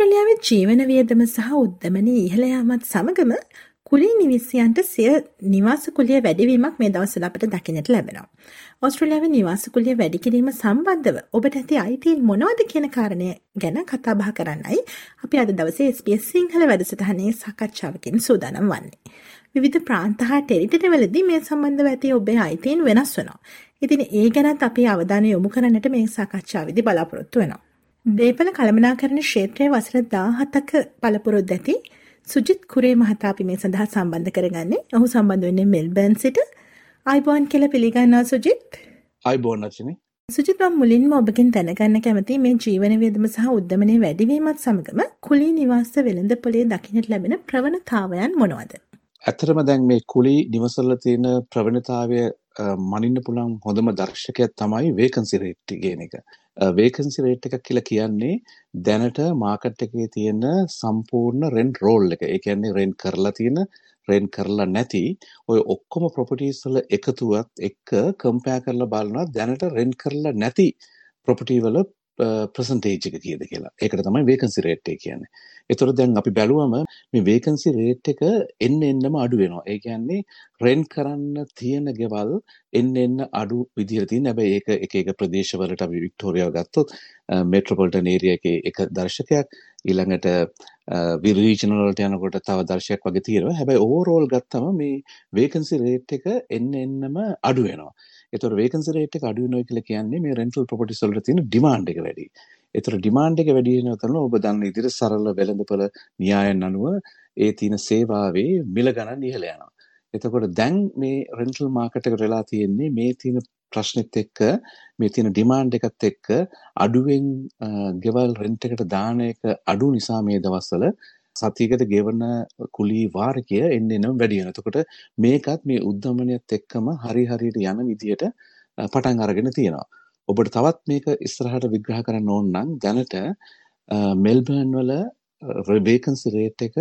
ඕස්ට්‍රලියාවේ ජීවන වියදම සහ උද්දමනය ඉහළ යාමත් සමගම කුලී නිවිසියන්ට සිය නිවාස කුලිය වැඩිවීමක් මේ දවස්වල අපට දකින්නට ලැබෙනවා. ඕස්ට්‍රේලියාවේ නිවාස කුලිය වැඩි කිරීම සම්බන්ධව ඔබට ඇති අයිතීන් මොනවද කියන කාරණය ගැන කතා බහ කරන්නයි අපි අද දවසේ SBS සිංහල වැඩසටහනේ සාකච්ඡාවකින් සූදානම් වන්නේ. විවිධ ප්‍රාන්ත හා ටෙරිටරිවලදී මේ සම්බන්ධව ඇති ඔබේ අයිතීන් වෙනස් වෙනවා. ඉතින් ඒ ගැනත් අපි අවධානය යොමු කරන්නට මේ සාකච්ඡාවේදී බලාපොරොත්තු වෙනවා. දේපල කළමනාකරණ ක්ෂේත්‍රයේ වසර 17ක පළපුරුද්ද ඇති සුජිත් කුරේ මහතා අපි මේ සඳහා සම්බන්ධ කරගන්නේ. ඔහු සම්බන්ධ වෙන්නේ මෙල්බර්න් සිට. අයිබෝන් කියලා පිළිගන්නවා සුජිත්. අයිබෝන් අචිනි. සුජිත් මම මුලින්ම ඔබගෙන් දැනගන්න කැමති මේ ජීවන වියදම සහ උද්දමනයේ වැඩිවීමත් සමගම කුලී නිවාස වෙළඳපොලේ දකින්නට ලැබෙන ප්‍රවණතාවයන් මොනවද? ඇත්තටම දැන් මේ කුලී නිවසවල තියෙන ප්‍රවණතාවය මනින්න පුළුවන් හොඳම දර්ශකයක් තමයි වේකන්සි රේට් කියන එක. වේකන්සි රේට් එකක් කියලා කියන්නේ දැනට මාකට් එකේ තියෙන සම්පූර්ණ රෙන්ට් රෝල් එක. ඒ කියන්නේ රෙන්ට් කරලා තියෙන රෙන්ට් කරලා නැති ඔය ඔක්කොම ප්‍රොපර්ටිස් වල එකතුවත් එක්ක කම්පෙයාර් කරලා බලනවා දැනට රෙන්ට් කරලා නැති ප්‍රොපර්ටි වල ප්‍රසන්ටේජ් එක කීයද කියලා. ඒකට තමයි වේකන්සි රේට් එක කියන්නේ. ඒතර දැන් අපි බැලුවම මේ වේකන්සි රේට් එක එන්න එන්නම අඩු වෙනවා. ඒ කියන්නේ රෙන්ට් කරන්න තියෙන ගෙවල් එන්න එන්න අඩු විදිහට තියෙන. හැබැයි ඒක එක එක ප්‍රදේශවලට අපි වික්ටෝරියාව ගත්තොත් මෙට්‍රොපොලිටන් ඒරියා එකේ එක දර්ශකයක් ඊළඟට රීජනල් වලට යනකොට තව දර්ශකයක් වගේ තියෙනවා. හැබැයි ඕවරෝල් ගත්තම මේ වේකන්සි රේට් එක එන්න එන්නම අඩු වෙනවා. එතකොට වේකන්සි රේට් එක අඩු වෙනවා කියලා කියන්නේ මේ රෙන්ටල් ප්‍රොපර්ටිස් වලට තියෙන ඩිමාන්ඩ් එක වැඩි. එතකොට ඩිමාන්ඩ් එක වැඩි වෙනවා තමයි ඔබ දන්න විදිහට සරල වෙළඳපොළ න්‍යායන් අනුව ඒ තියෙන සේවාවේ මිල ගණන් ඉහළ යනවා. එතකොට දැන් මේ රෙන්ටල් මාකට් එක වෙලා තියෙන්නේ මේ තියෙන ප්‍රශ්නෙත් එක්ක මේ තියෙන ඩිමාන්ඩ් එකත් එක්ක අඩුවෙන් ගෙවල් රෙන්ට් එකට දාන එක අඩු නිසා මේ දවස්වල සතියකට ගෙවන කුලී වාරකය එන්න එනම් වැඩි වෙනවා. එතකොට මේකත් මේ උද්දමනයත් එක්කම හරි හරියට යන විදියට පටන් අරගෙන තියෙනවා. ඔබට තවත් මේක ඉස්සරහට විග්‍රහ කරන්න ඕන නම් දැනට මෙල්බර්න් වල වේකන්සි රේට් එක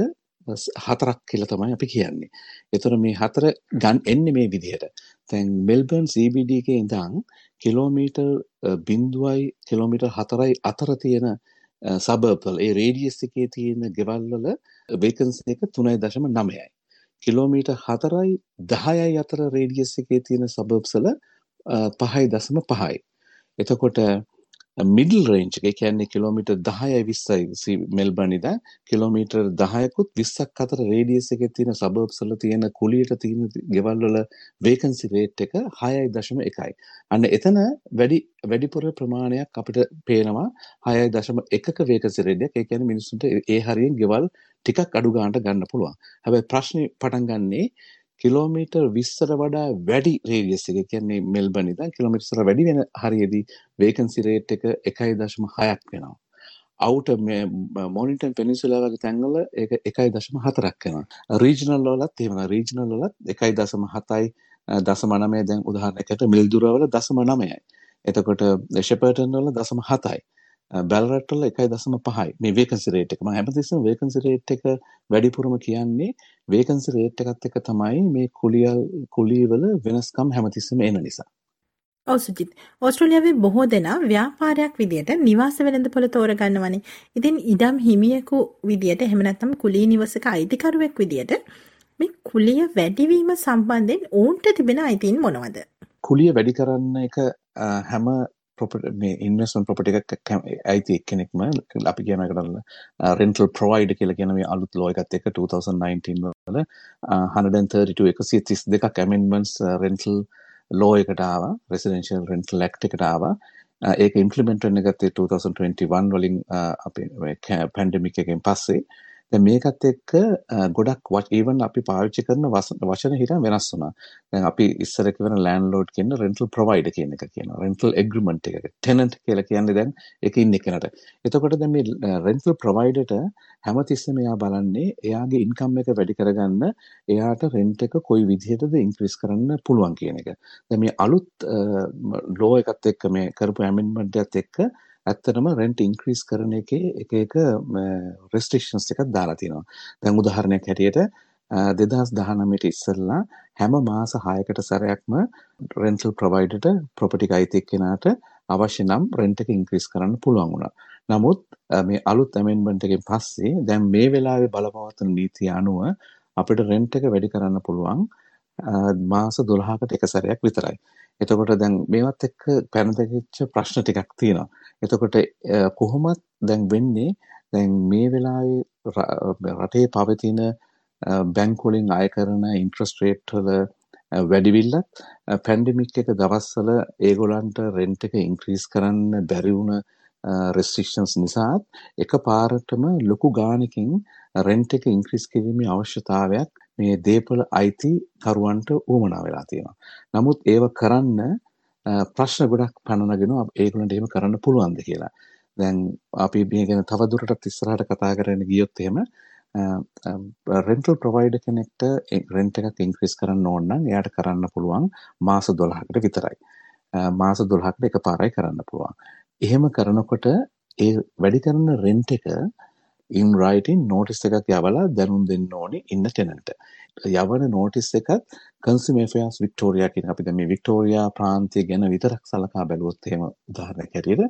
හතරක් කියලා තමයි අපි කියන්නේ. ඒතර මේ හතර ගන් එන්නේ මේ විදිහට. දැන් මෙල්බර්න් CBD එකේ ඉඳන් කිලෝමීටර් 0.4යි කිලෝමීටර් 4යි අතර තියෙන සබර්බල් ඒ රේඩියස් එකේ තියෙන ගෙවල් වල වේකන්සි එක 3.9යි. කිලෝමීටර් 4යි 10යි අතර රේඩියස් එකේ තියෙන සබර්බ්ස් වල 5.5යි. එතකොට මිඩල් රේන්ජ් එක කියන්නේ කිලෝමීටර් 10යි 20යි මෙල්බර්න් ඉඳන් කිලෝමීටර් 10කුත් 20ක් අතර රේඩියස් එකේ තියෙන සබර්බ්ස් වල තියෙන කුලියට තියෙන ගෙවල් වල වේකන්සි රේට් එක 6.1යි. අන්න එතන වැඩි වැඩිපුර ප්‍රමාණයක් අපිට පේනවා 6.1ක වේකන්සි රේට් එක. ඒ කියන්නේ මිනිස්සුන්ට ඒ හරියෙන් ගෙවල් ටිකක් අඩු ගන්නට ගන්න පුළුවන්. හැබැයි ප්‍රශ්නේ පටන් ගන්නේ කිලෝමීටර් 20ට වඩා වැඩි රේඩියස් එක කියන්නේ මෙල්බර්න් ඉඳන් කිලෝමීටර් වැඩි වෙන හරියේදී වේකන්සි රේට් එක 1.6ක් වෙනවා. අවුට මේ මොනිටන් පෙනිසුලා වගේ තැන්වල ඒක 1.4ක් වෙනවා. රීජනල් වලත් එහෙම රීජනල් වලත් 1.7යි දශම 9 දැන් උදාහරණයකට මිල්දුර වල දශම 9යි. එතකොට ෂෙපර්ටන් වල දශම 7යි. බැල්රට්ටල එකයි දසම පහයි මේ වේකන්සි රේට් එක මම හැමතිස්සෙම වේකන්සි රේට් එක වැඩිපුරම කියන්නේ වේකන්සි රේට් එකත් එක්ක තමයි මේ කුලියල් කුලීවල වෙනස්කම් හැමතිස්සෙම එන නිසා ඔව් සුජිත් ඕස්ට්‍රේලියාවේ බොහෝ දෙනා ව්‍යාපාරයක් විදියට නිවාස වෙළඳපොළ තෝරගන්නවනේ. ඉතින් ඉඩම් හිමියෙකු විදියට එහෙම නැත්නම් කුලී නිවසක අයිතිකරුවෙක් විදියට මේ කුලිය වැඩිවීම සම්බන්ධයෙන් ඔවුන්ට තිබෙන අයිතීන් මොනවද? කුලිය වැඩි කරන්න එක හැම මේ ඉන්වස්මන් ප්‍රොපටි එකක් ඇයිති එක්කෙනෙක්ම අපි කියන කරන්න රෙන්ටල් ප්‍රොවයිඩ කියල කියන මේ අලුත් ලෝයකත් එක 2019 වල 132 එකසිය තිස් දෙකක් ඇමෙන්මන්ස් රෙන්ටල් ලෝයකටාව රෙසිඩෙන්ශල් රෙන්ටල් ලෙක්් එකටාව ඒක ඉම්පලිමෙන්ට් එකත්තේ 2021 වලින් අප පැන්ඩමික් එකෙන් පස්සේ. දැන් මේකත් එක්ක ගොඩක් ඊවන් අපි පාවිච්චි කරන වචන හිතන් වෙනස් වුණා. දැන් අපි ඉස්සර කියන ලෑන්ඩ්ලෝඩ් කියන රෙන්ටල් ප්‍රොවයිඩර් කියන එක කියනවා. රෙන්ටල් එග්‍රීමන්ට් එක. ටෙනන්ට් කියලා කියන්නේ දැන් ඒක ඉන්න කෙනට. එතකොට දැන් මේ රෙන්ටල් ප්‍රොවයිඩර්ට හැමතිස්සෙම එයා බලන්නේ එයාගේ ඉන්කම් එක වැඩි කරගන්න එයාට රෙන්ට් එක කොයි විදිහටද ඉන්ක්‍රීස් කරන්න පුළුවන් කියන එක. දැන් මේ අලුත් ලෝ එකත් එක්ක මේ කරපු ඇමෙන්ඩ්මන්ට් එකත් එක්ක ඇත්තටම රෙන්ට් ඉන්ක්‍රීස් කරන එකේ එක එක රෙස්ට්‍රික්ෂන්ස් එකක් දාලා තියෙනවා. දැන් උදාහරණයක් හැටියට දෙදහස් දහනමට ඉස්සල්ලා හැම මාස හයකට සැරයක්ම රෙන්ටල් ප්‍රවයිඩට ප්‍රොපටික අයිතික් කෙනාට අවශ්‍ය නම් රෙන්ට් එක ඉන්ක්‍රීස් කරන්න පුළුවන් වුණා. නමුත් මේ අලුත් ඇමෙන්ඩ්මන්ට් එකෙන් පස්සේ දැන් මේ වෙලාවේ බලපවත්වන නීතිය අනුව අපිට රෙන්ට් එක වැඩි කරන්න පුළුවන් මාස 12කට එක සැරයක් විතරයි. එතකොට දැන් මේවත් එක්ක පැනදකිච්ච ප්‍රශ්න ටිකක් තියෙනවා. එතකොට කොහොමත් දැන් වෙන්නේ දැන් මේ වෙලාවේ රටේ පවතින බැංකුවලින් අය කරන ඉන්ට්‍රස්ට් රේට් වල වැඩිවිල්ලත් පැන්ඩමික් එක දවස්වල ඒගොල්ලන්ට රෙන්ට් එක ඉන්ක්‍රීස් කරන්න බැරි වුණ රෙස්ට්‍රික්ෂන්ස් නිසාත් එක පාරටම ලොකු ගානකින් රෙන්ට් එක ඉන්ක්‍රීස් කිරීමේ අවශ්‍යතාවයක් මේ දේපොළ අයිති කරුවන්ට උවමනා වෙලා තියෙනවා. නමුත් ඒව කරන්න ප්‍රශ්න ගොඩක් පනනගෙන ඒගොල්ලන්ට එහෙම කරන්න පුළුවන්ද කියලා. දැන් අපි මේ ගැන තවදුරටත් ඉස්සරහට කතා කරගෙන ගියොත් එහෙම රෙන්ටල් ප්‍රොවයිඩ කෙනෙක්ට රෙන්ට් එකක් ඉන්ක්‍රීස් කරන්න ඕන නම් එයාට කරන්න පුළුවන් මාස 12කට විතරයි. මාස 12කට එකපාරයි කරන්න පුළුවන්. එහෙම කරනකොට ඒ වැඩි කරන රෙන්ට් එක ඉන් රයිටින් නෝටිස් එකක් යවලා දැනුම් දෙන්න ඕනේ ඉන්න ටෙනන්ට. යවන නෝටිස් එකත් කන්සියුමර් ඇෆෙයර්ස් වික්ටෝරියා කියන අපි දැන් මේ වික්ටෝරියා ප්‍රාන්තය ගැන විතරක් සලකා බැලුවොත් එහෙම උදාහරණයක් හැටියට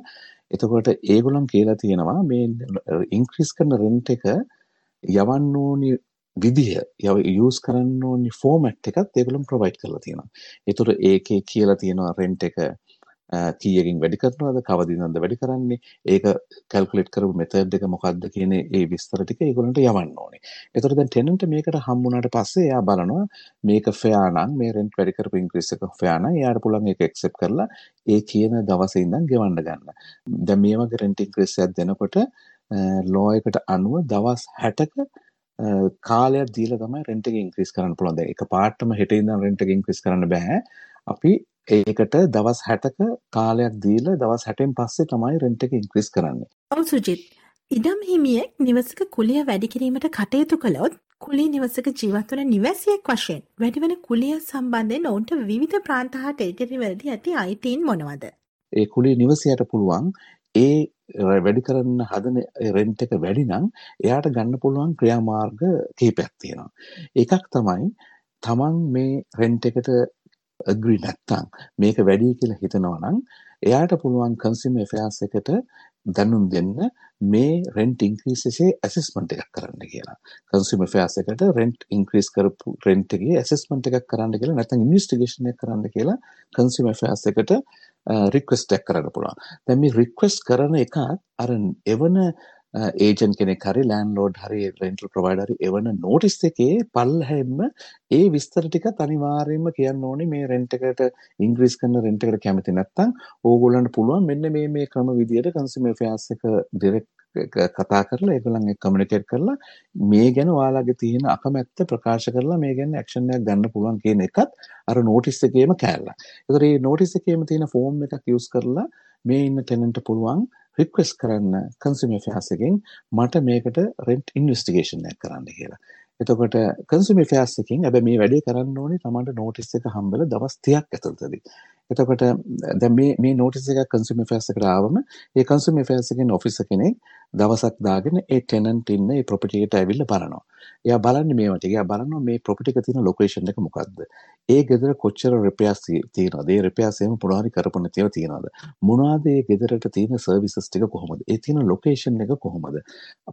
එතකොට ඒගොල්ලන් කියලා තියෙනවා මේ ඉන්ක්‍රීස් කරන රෙන්ට් එක යවන්න ඕනි විදිහ යස් කරන්න ඕනි ෆෝමට් එකත් ඒගොල්ලන් ප්‍රොවයිඩ් කරලා තියෙනවා. ඒතර ඒකේ කියලා තියෙනවා රෙන්ට් එක කීයකින් වැඩි කරනවද කවදිනද වැඩි කරන්නේ ඒක කැල්කුලේට් කරපු මෙතඩ් එක මොකක්ද කියන ඒ විස්තර ටික ඒගොල්ලන්ට යවන්න ඕනේ. ඒතර දැන් ටෙනන්ට් මේකට හම්බුනාට පස්සේ එයා බලනවා මේක ෆෙයා නම් මේ රෙන්ට් වැඩි කරපු ඉන්ක්‍රීස් එක ෆෙයා නම් එයාට පුළුවන් ඒක ඇක්සෙප්ට් කරලා ඒ කියන දවසේ ඉඳන් ගෙවන්න ගන්න. දැන් මේ වගේ රෙන්ට් ඉන්ක්‍රීස් එකක් දෙනකොට ලෝ එකට අනුව දවස් 60ක කාලයක් දීලා තමයි රෙන්ට් එක ඉන්ක්‍රීස් කරන්න පුළුවන්. දැන් එක පාටම හෙට ඉඳන් රෙන්ට් එක ඉන්ක්‍රීස් කරන්න බෑ. අපි ඒකට දවස් 60ක කාලයක් දීලා දවස් 60න් පස්සේ තමයි රෙන්ට් එක ඉන්ක්‍රීස් කරන්නේ. ඔව් සුජිත්. ඉඩම් හිමියෙක් නිවසක කුලිය වැඩි කිරීමට කටයුතු කළොත් කුලී නිවසක ජීවත් වන නිවැසියෙක් වශයෙන් වැඩිවන කුලිය සම්බන්ධයෙන් ඔවුන්ට විවිධ ප්‍රාන්ත හා ටෙරිටරි වලදී ඇති අයිතීන් මොනවද? ඒ කුලී නිවසයට පුළුවන් ඒ වැඩි කරන්න හදන රෙන්ට් එක වැඩි නම් එයාට ගන්න පුළුවන් ක්‍රියාමාර්ග කිහිපයක් තියෙනවා. එකක් තමයි තමන් මේ රෙන්ට් එකට ඇග්‍රි නැත්තම් මේක වැඩි කියලා හිතනවා නම් එයාට පුළුවන් කන්සියුමර් ඇෆෙයාර්ස් එකට දැනුම් දෙන්න මේ රෙන්ට් ඉන්ක්‍රීස් එකේ ඇසෙස්මන්ට් එකක් කරන්න කියලා. කන්සියුමර් ඇෆෙයාර්ස් එකට රෙන්ට් ඉන්ක්‍රීස් කරපු රෙන්ට් එකේ ඇසෙස්මන්ට් එකක් කරන්න කියලා නැත්නම් ඉන්වෙස්ටිගේෂන් එකක් කරන්න කියලා කන්සියුමර් ඇෆෙයාර්ස් එකට uh, රික්වෙස්ට් එකක් කරන්න පුළුවන්. දැන් මේ රික්වෙස්ට් කරන එක අර එවන ඒජන් කෙනෙක් හරි ලෑන්ඩ්ලෝඩ් හරි රෙන්ටල් ප්‍රොවයිඩර් හරි එවන නෝටිස් එකේ පල්ලහැම්ම ඒ විස්තර ටිකත් අනිවාර්යයෙන්ම කියන්න ඕනේ මේ රෙන්ට් එකට ඉන්ක්‍රීස් කරන රෙන්ට් එකට කැමති නැත්නම් ඕගොල්ලන්ට පුළුවන් මෙන්න මේ මේ ක්‍රම විදියට කන්සියුමර් ෆෙයාර්ස් එක ඩිරෙක්ට් කතා කරලා ඒගොල්ලන් එක්ක කමියුනිකේට් කරලා මේ ගැන ඔයාලගේ තියෙන අකමැත්ත ප්‍රකාශ කරලා මේ ගැන ඇක්ෂන් එකක් ගන්න පුළුවන් කියන එකත් අර නෝටිස් එකේම කෑල්ලා. ඒතර මේ නෝටිස් එකේම තියෙන ෆෝම් එකක් යූස් කරලා මේ ඉන්න ටෙනන්ට් පුළුවන් රික්වෙස්ට් කරන්න කන්සියුමර් ඇෆෙයාර්ස් එකෙන් මට මේකට රෙන්ට් ඉන්වෙස්ටිගේෂන් එකක් කරන්න කියලා. එතකොට කන්සියුමර් ඇෆෙයාර්ස් එකෙන් හැබැයි මේ වැඩේ කරන්න ඕනේ තමන්ට නෝටිස් එක හම්බෙලා දවස් 30ක් ඇතුළතදී. එතකොට දැන් මේ මේ නෝටිස් එක කන්සියුමර් ඇෆෙයාර්ස් එකට ආවම ඒ කන්සියුමර් ඇෆෙයාර්ස් එකෙන් ඔෆිසර් කෙනෙක් දවසක් දාගෙන ඒ ටෙනන්ට් ඉන්න ඒ ප්‍රොපර්ටි එකට ඇවිල්ලා බලනවා. එයා බලන්නේ මේවා ටික. එයා බලනවා මේ ප්‍රොපර්ටි එක තියෙන ලොකේෂන් එක මොකද්ද? ඒ ගෙදර කොච්චර රිපෙයාර්ස් තියෙනවද? ඒ රිපෙයාර්ස් එහෙම මොනවාරි කරපු නැතිව තියෙනවද? මොනවාද ඒ ගෙදරට තියෙන සර්විසස් ටික කොහොමද? ඒ තියෙන ලොකේෂන් එක කොහොමද?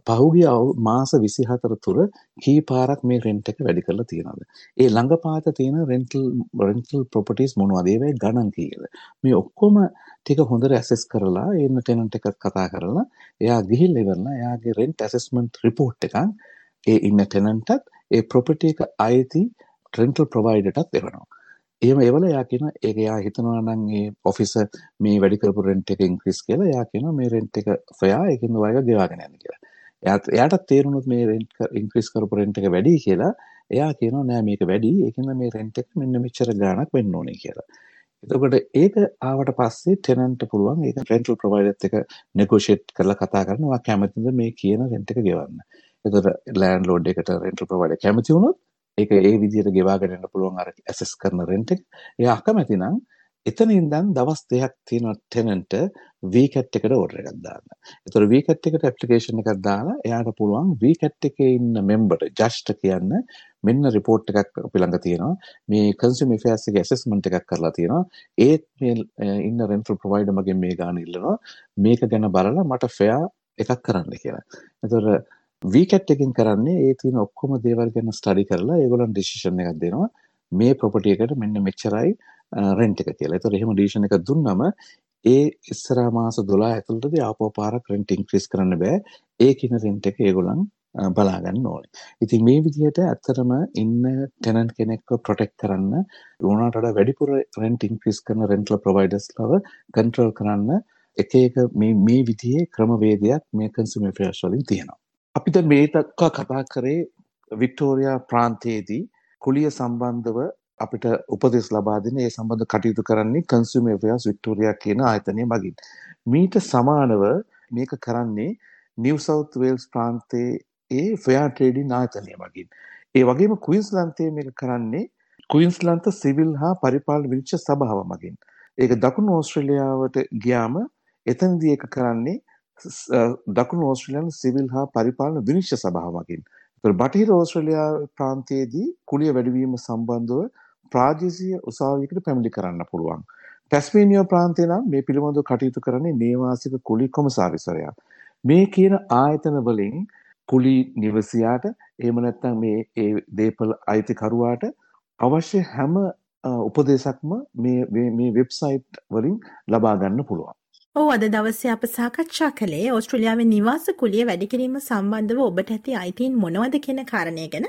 පහුගිය මාස 24 තුර කී පාරක් මේ රෙන්ට් එක වැඩි කරලා තියෙනවද? ඒ ළඟපාත තියෙන රෙන්ටල් රෙන්ටල් ප්‍රොපර්ටිස් මොනවද? ඒවයි ගණන් කීයද? මේ ඔක්කොම ටික හොඳට ඇසෙස් කරලා එන්න ටෙනන්ට් එකත් කතා කරලා එයා ගිහිල්ලා ඉවරලා එයාගේ රෙන්ට් ඇසෙස්මන්ට් රිපෝට් එකක් ඒ ඉන්න ටෙනන්ටත් ඒ ප්‍රොපර්ටි එක අයිති රෙන්ටල් ප්‍රොවයිඩර්ටත් එවනවා. එහෙම එවලා එයා කියන ඒක එයා හිතනවා නම් ඒ ඔෆිසර් මේ වැඩි කරපු රෙන්ට් එක ඉන්ක්‍රීස් කියලා එයා කියනවා මේ රෙන්ට් එක ෆෙයා ඒකින්ද ඔයගොල්ලෝ ගෙවාගෙන යන්න කියලා. එයාට එයාට තේරුණොත් මේ රෙන්ට් ඉන්ක්‍රීස් කරපු රෙන්ට් එක වැඩි කියලා එයා කියනවා නෑ මේක වැඩි ඒකින්ද මේ රෙන්ට් එක මෙන්න මෙච්චර ගාණක් වෙන්න ඕනේ කියලා. එතකොට ඒක ආවට පස්සේ ටෙනන්ට පුළුවන් ඒක රෙන්ටල් ප්‍රොවයිඩර්ත් එක නෙගෝෂিয়েට් කරලා කතා කරනවා කැමතිද මේ කියන රෙන්ට් එක ගෙවන්න. එතකොට ලෑන්ඩ්ලෝඩ් එකට රෙන්ටල් ප්‍රොවයිඩර් කැමති වුණොත් ඒක ඒ විදිහට ගෙවාගෙන යන්න පුළුවන් අර ඇසස් කරන රෙන්ට් එක. එයා අකමැති නම් එතන ඉඳන් දවස් දෙකක් තියෙනවා ටෙනන්ට වීකැට් එකට ඕඩර් එකක් දාන්න. ඒතර වීකැට් එකට ඇප්ලිකේෂන් එකක් දාලා එයාට පුළුවන් වීකැට් එකේ ඉන්න මෙම්බර්ට ජස්ට් කියන්න මෙන්න රිපෝට් එකක් අපි ළඟ තියෙනවා. මේ කන්සියුමර් ඇෆෙයාර්ස් එකේ ඇසෙස්මන්ට් එකක් කරලා තියෙනවා. ඒත් මේ ඉන්න රෙන්ටල් ප්‍රොවයිඩර් මගෙන් මේ ගාන ඉල්ලනවා. මේක ගැන බලලා මට ෆෙයා එකක් කරන්න කියලා. ඒතර වීකැට් එකෙන් කරන්නේ ඒ තියෙන ඔක්කොම දේවල් ගැන ස්ටඩි කරලා ඒගොල්ලන් ඩිසිෂන් එකක් දෙනවා. මේ ප්‍රොපර්ටි එකට මෙන්න මෙච්චරයි රෙන්ට් එක කියලා. ඒතර එහෙම ඩිසිෂන් එකක් දුන්නම ඒ ඉස්සරහා මාස 12 ඇතුළතදී ආපහු පාරක් රෙන්ට් ඉන්ක්‍රීස් කරන්න බෑ. ඒ කින රෙන්ට් එක ඒගොල්ලන් බලා ගන්න ඕනේ. ඉතින් මේ විදිහට ඇත්තටම ඉන්න ටෙනන්ට් කෙනෙක්ව ප්‍රොටෙක්ට් කරන්න ඕනට වඩා වැඩිපුර රෙන්ට් ඉන්ක්‍රීස් කරන රෙන්ටල් ප්‍රොවයිඩර්ස්ලව කන්ට්‍රෝල් කරන්න එක එක මේ මේ විදිහේ ක්‍රමවේදයක් මේ කන්සියුමර් ෆෙයාර්ස් වලින් තියෙනවා. අපි දැන් මේ දක්වා කතා කරේ වික්ටෝරියා ප්‍රාන්තයේදී කුලිය සම්බන්ධව අපිට උපදෙස් ලබා දෙන ඒ සම්බන්ධ කටයුතු කරන්නේ කන්සියුමර් ඇෆෙයාර්ස් වික්ටෝරියා කියන ආයතනය මගින්. මීට සමානව මේක කරන්නේ නිව් සවුත් වේල්ස් ප්‍රාන්තයේ ඒ ෆෙයාර් ට්‍රේඩින් ආයතනය මගින්. ඒ වගේම ක්වීන්ස්ලන්තයේ මේක කරන්නේ ක්වීන්ස්ලන්ත සිවිල් හා පරිපාලන විනිශ්චය සභාව මගින්. ඒක දකුණු ඕස්ට්‍රේලියාවට ගියාම එතනදී ඒක කරන්නේ දකුණු ඕස්ට්‍රේලියානු සිවිල් හා පරිපාලන විනිශ්චය සභාව මගින්. බටහිර ඕස්ට්‍රේලියා ප්‍රාන්තයේදී කුලිය වැඩිවීම සම්බන්ධව ප්‍රාදේශීය උසාවියකට පැමිණිලි කරන්න පුළුවන්. ටැස්මේනියා ප්‍රාන්තය නම් මේ පිළිබඳව කටයුතු කරන්නේ නේවාසික කුලි කොමසාරිස්වරයා. මේ කියන ආයතන වලින් කුලි නිවසියාට එහෙම නැත්නම් මේ ඒ දේපල අයිතිකරුවාට අවශ්‍ය හැම උපදේශක්ම මේ මේ වෙබ්සයිට් වලින් ලබා ගන්න පුළුවන්. ඔව් අද දවසේ අප සාකච්ඡා කළේ ඕස්ට්‍රේලියාවේ නිවාස කුලිය වැඩි කිරීම සම්බන්ධව ඔබට ඇති අයිතීන් මොනවද කියන කාරණය ගැන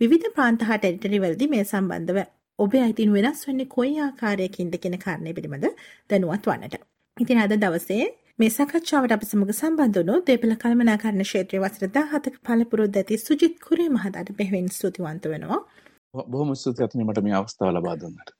විවිධ ප්‍රාන්ත හා ටෙරිටරි වලදී මේ සම්බන්ධව ඔබේ අයිතින් වෙනස් වෙන්නේ කොයි ආකාරයකින්ද කියන කාරණය පිළිබඳ දැනුවත් වන්නට. ඉතින් අද දවසේ මේ සාකච්ඡාවට අප සමග සම්බන්ධ වුණු දේපල කළමනාකරණ ක්ෂේත්‍රයේ වසර 17ක පළපුරුද්ද ඇති සුජිත් කුරේ මහතාට බෙහෙවින් ස්තුතිවන්ත වෙනවා. බොහොම ස්තුතියි අතනි මට මේ අවස්ථාව ලබා දුන්නට.